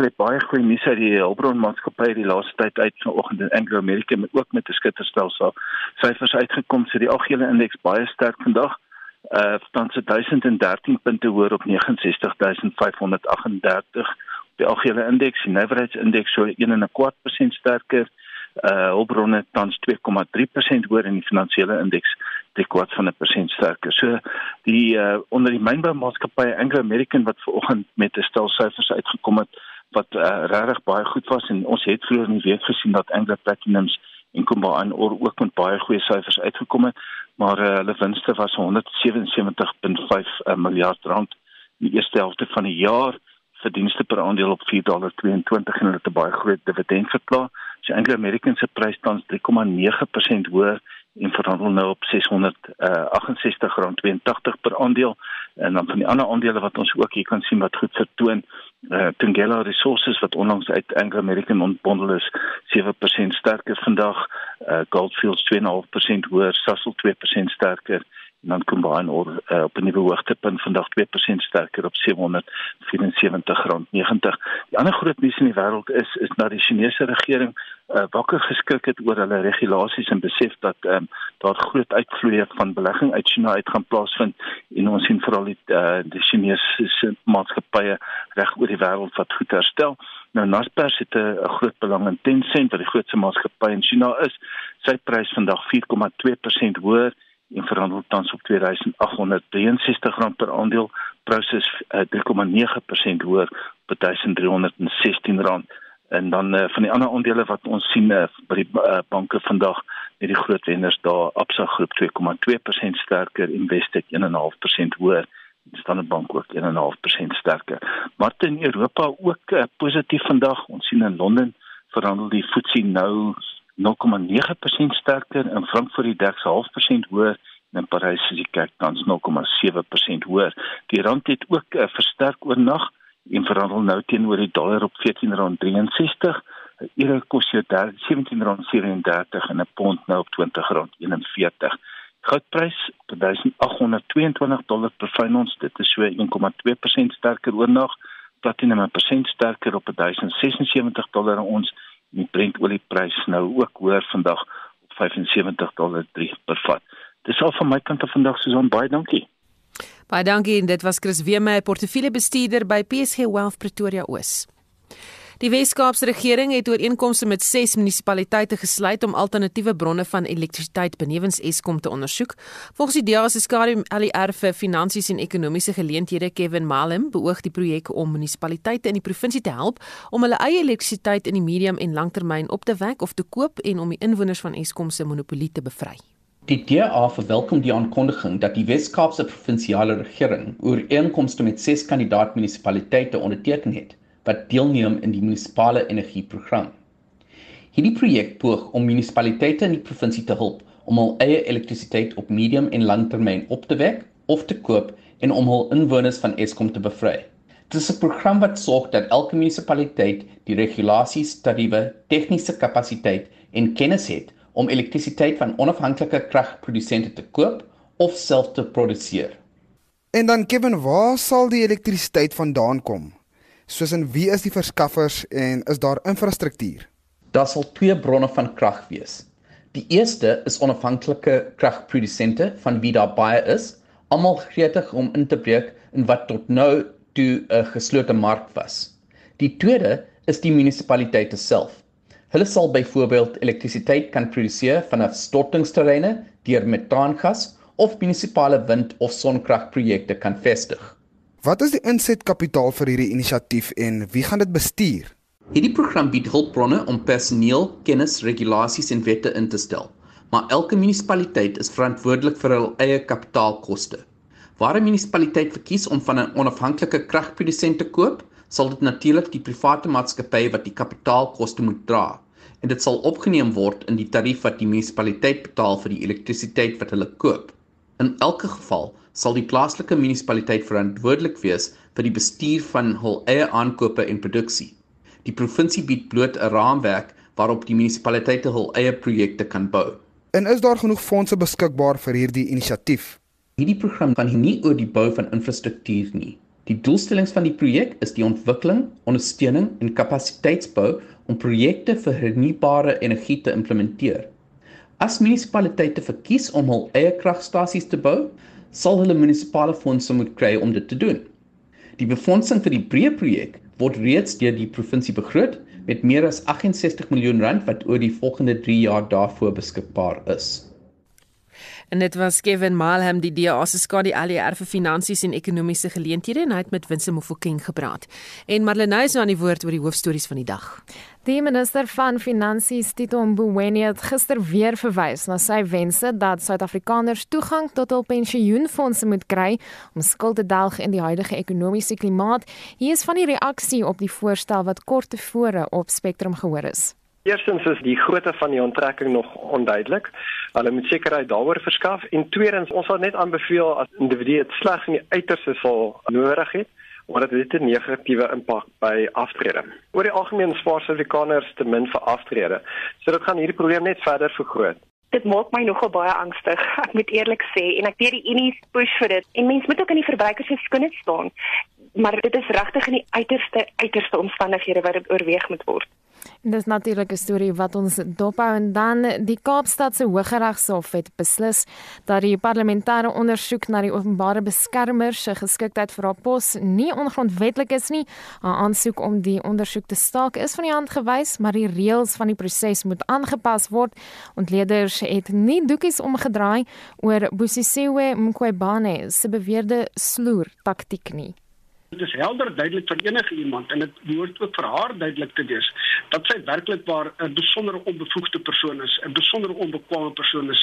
uh, kry baie goeie nuus uit die Hulbron maatskappy die laaste tyd uit vanoggend in Anglo America met ook met 'n skitterstelsel. Syfers uitgekom so die algehele indeks baie sterk vandag. Uh tans 1013 punte hoër op 69538 die algehele indeks. Die nywerheidsindeks so 1.25% sterker. Uh hulpbronne tans 2,3% hoër en die finansiële indeks 3/4 van 'n persent sterker. So die uh, onder die mynboumaatskappy Anglo American wat vanoggend met 'n stel syfers uitgekom het wat uh, regtig baie goed was en ons het vroeër in die week gesien dat Anglo Platinums en Kumba Ore ook met baie goeie syfers uitgekom het, maar uh, hulle winste was 177.5 miljard rand in die eerste helfte van die jaar verdienste per aandeel op 4.22 dollar en hulle het 'n baie groot dividend verklaar. So Anglo American se prys tans 3,9% hoër en verhandel nou op 668 uh, rand 82 per aandeel. En dan van die ander aandele wat ons ook hier kan sien wat goed vertoon uh, Tungela Resources wat onlangs uit Anglo American ontbondel is 7% sterker vandag. Uh, Goldfields 2.5% hoër Sasol 2% sterker. en dan kom baie oor uh, op 'n nuwe hoogtepunt vandag 2% sterker op 774 rand 90. Die ander groot nuus in die wêreld is is dat die Chinese regering uh, wakker geskrik het oor hulle regulasies en besef dat um, daar groot uitvloeie van belegging uit China uit gaan plaasvind en ons sien veral die, uh, die Chinese maatskappye reg oor die wêreld wat goed herstel. Nou Naspers het 'n groot belang in Tencent wat die grootste maatskappy in China is. Sy prys vandag 4,2% hoër en verhandel tans op R2863 per aandeel, proses uh, 3,9% hoër op R1316 en dan uh, van die ander aandele wat ons sien uh, by die uh, banke vandag met die groot wenners daar Absa groep 2,2% sterker Investec 1,5% hoër Standard Bank ook 1,5% sterker. Maar in Europa ook uh, positief vandag. Ons sien in Londen verhandel die FTSE nou 0,9% sterker in Frankfurt die DAX 0,5% hoër en in Parys is die kyk tans 0,7% hoër. Die rand het ook uh, versterk oornag en verhandel nou teenoor die dollar op R14.63. 'n Euro kos jou R17.37 en 'n pond nou op R20.41. Goudprys op 1822 dollar per fyn ons, dit is so 1,2% sterker oornag. Platinum 'n persent sterker op 1076 dollar ons die Brent olieprys nou ook hoër vandag op 75 dollar 3 per vat. Dis al van my kant af vandag Susan baie dankie. Baie dankie en dit was Chris Weeme, portefeuljebestuurder by PSG Wealth Pretoria Oos. Die Wes-Kaapse regering het ooreenkomste met 6 munisipaliteite gesluit om alternatiewe bronne van elektrisiteit benewens Eskom te ondersoek. Volgens die DA se skadu ALR vir finansies en ekonomiese geleenthede Kevin Malem beoog die projek om munisipaliteite in die provinsie te help om hulle eie elektrisiteit in die medium en langtermyn op te wek of te koop en om die inwoners van Eskom se monopolie te bevry. Die DA verwelkom die aankondiging dat die Wes-Kaapse provinsiale regering ooreenkomste met 6 kandidaat munisipaliteite onderteken het wat deelneem in die munisipale energieprogram. Hierdie projek poog om munisipaliteite in die provinsie te help om hul eie elektrisiteit op medium en langtermyn op te wek of te koop en om hul inwoners van Eskom te bevry. Dit is 'n program wat sorg dat elke munisipaliteit die regulasies, tariewe, tegniese kapasiteit en kennis het om elektrisiteit van onafhanklike kragprodusente te koop of self te produseer. En dan Kevin, waar sal die elektrisiteit vandaan kom? Soos in wie is die verskaffers en is daar infrastruktuur? Daar sal twee bronne van krag wees. Die eerste is onafhanklike kragprodusente van wie daar baie is, almal gretig om in te breek in wat tot nou toe 'n geslote mark was. Die tweede is die munisipaliteite self. Hulle sal byvoorbeeld elektrisiteit kan produseer vanaf stortingsterreine deur metaangas of munisipale wind- of sonkragprojekte kan vestig. Wat is die insetkapitaal vir hierdie inisiatief en wie gaan dit bestuur? Hierdie program bied hulpbronne om personeel, kennis, regulasies en wette in te stel. Maar elke munisipaliteit is verantwoordelik vir hul eie kapitaalkoste. Waar 'n munisipaliteit verkies om van 'n onafhanklike kragprodusent te koop, sal dit natuurlik die private maatskappy wat die kapitaalkoste moet dra en dit sal opgeneem word in die tarief wat die munisipaliteit betaal vir die elektrisiteit wat hulle koop. In elke geval sal die plaaslike munisipaliteit verantwoordelik wees vir die bestuur van hul eie aankope en produksie. Die provinsie bied bloot 'n raamwerk waarop die munisipaliteite hul eie projekte kan bou. En is daar genoeg fondse beskikbaar vir hierdie inisiatief? Hierdie program gaan nie oor die bou van infrastruktuur nie. Die doelstellings van die projek is die ontwikkeling, ondersteuning en kapasiteitsbou om projekte vir hernubare energie te implementeer. As munisipaliteite verkies om hul eie kragstasies te bou, sal hulle munisipale fondse moet kry om dit te doen. Die befondsing vir die breë projek word reeds deur die provinsie begroot met meer as 68 miljoen rand wat oor die volgende 3 jaar daarvoor beskikbaar is. En dit was Kevin Malham die DA se skadu ALR vir finansies en ekonomiese geleenthede en hy het met Winsome Mofokeng gepraat. En Marlenae is nou aan die woord oor die hoofstories van die dag. Die minister van Finansies, Tito Mboweni, het gister weer verwys na sy wense dat Suid-Afrikaners toegang tot hul pensioenfonde moet kry om skuld te delg in die huidige ekonomiese klimaat. Hier is van die reaksie op die voorstel wat kort tevore op Spectrum gehoor is. Eerstens is die grootte van die onttrekking nog onduidelik. Hulle moet sekerheid daaroor verskaf en tweedens ons sal net aanbeveel as individue dit slegs in die uiterste sal nodig het omdat dit 'n negatiewe impak by aftrede. Oor die algemeen spaar Suid-Afrikaners te min vir aftrede. So dit gaan hierdie probleem net verder vergroot. Dit maak my nogal baie angstig, ek moet eerlik sê, en ek weet die Unie push vir dit. En mense moet ook in die verbruikers se skoene staan. Maar dit is regtig in die uiterste uiterste omstandighede wat dit oorweeg moet word. En dis natuurlik 'n storie wat ons dophou en dan die Kaapstad se Hooggeregshof het beslis dat die parlementêre ondersoek na die openbare beskermer se geskiktheid vir haar pos nie ongrondwettig is nie. Haar aansoek om die ondersoek te staak is van die hand gewys, maar die reëls van die proses moet aangepas word. Ontleeders het nie doekies omgedraai oor Bosisiwe Mqwebane se beweerde sloer taktik nie. Dit is helder duidelik vir enige iemand en dit behoort ook vir haar duidelik te wees dat sy werklik waar 'n besondere onbevoegde persoon is, 'n besondere onbekwame persoon is,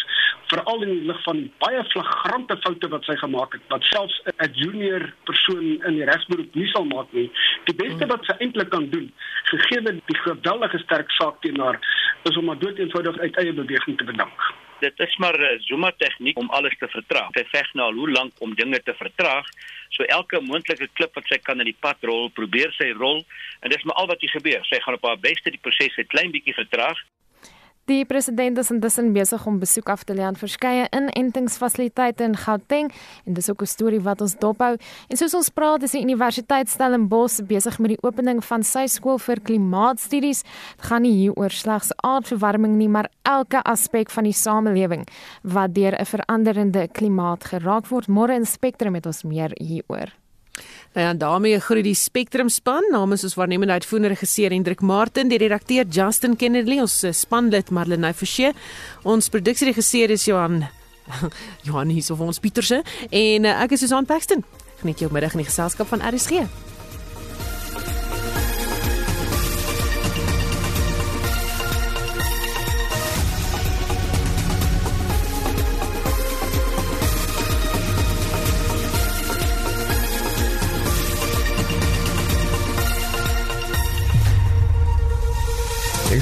veral in die lig van baie flagrante foute wat sy gemaak het wat selfs 'n junior persoon in die regsberoep nie sal maak nie. Die beste wat sy eintlik kan doen, gegee die geweldige sterk saak teen haar, is om haar dood eenvoudig uit eie beweging te bedank dit is maar uh, Zuma tegniek om alles te vertraag. Sy veg nou al hoe lank om dinge te vertraag. So elke moontlike klip wat sy kan in die pad rol, probeer sy rol en dis maar al wat hier gebeur. Sy gaan op haar beste die proses 'n klein bietjie vertraag. Die president is intussen besig om besoek af te lê aan verskeie inentingsfasiliteite in Gauteng en dis ook 'n storie wat ons dophou. En soos ons praat, is die Universiteit Stellenbosch besig met die opening van sy skool vir klimaatstudies. Dit gaan nie hier oor slegs aardverwarming nie, maar elke aspek van die samelewing wat deur 'n veranderende klimaat geraak word. Môre in Spectrum het ons meer hieroor. Nou ja, daarmee groet die Spectrum span namens ons waarnemende uitvoerende regisseur Hendrik Martin, die redakteur Justin Kennedy, ons eh, spanlid Marlenae Forsie, ons produksieregisseur is Johan Johan hier so vir ons Pieterse en uh, ek is Susan Paxton. Geniet jou middag in die geselskap van RSG.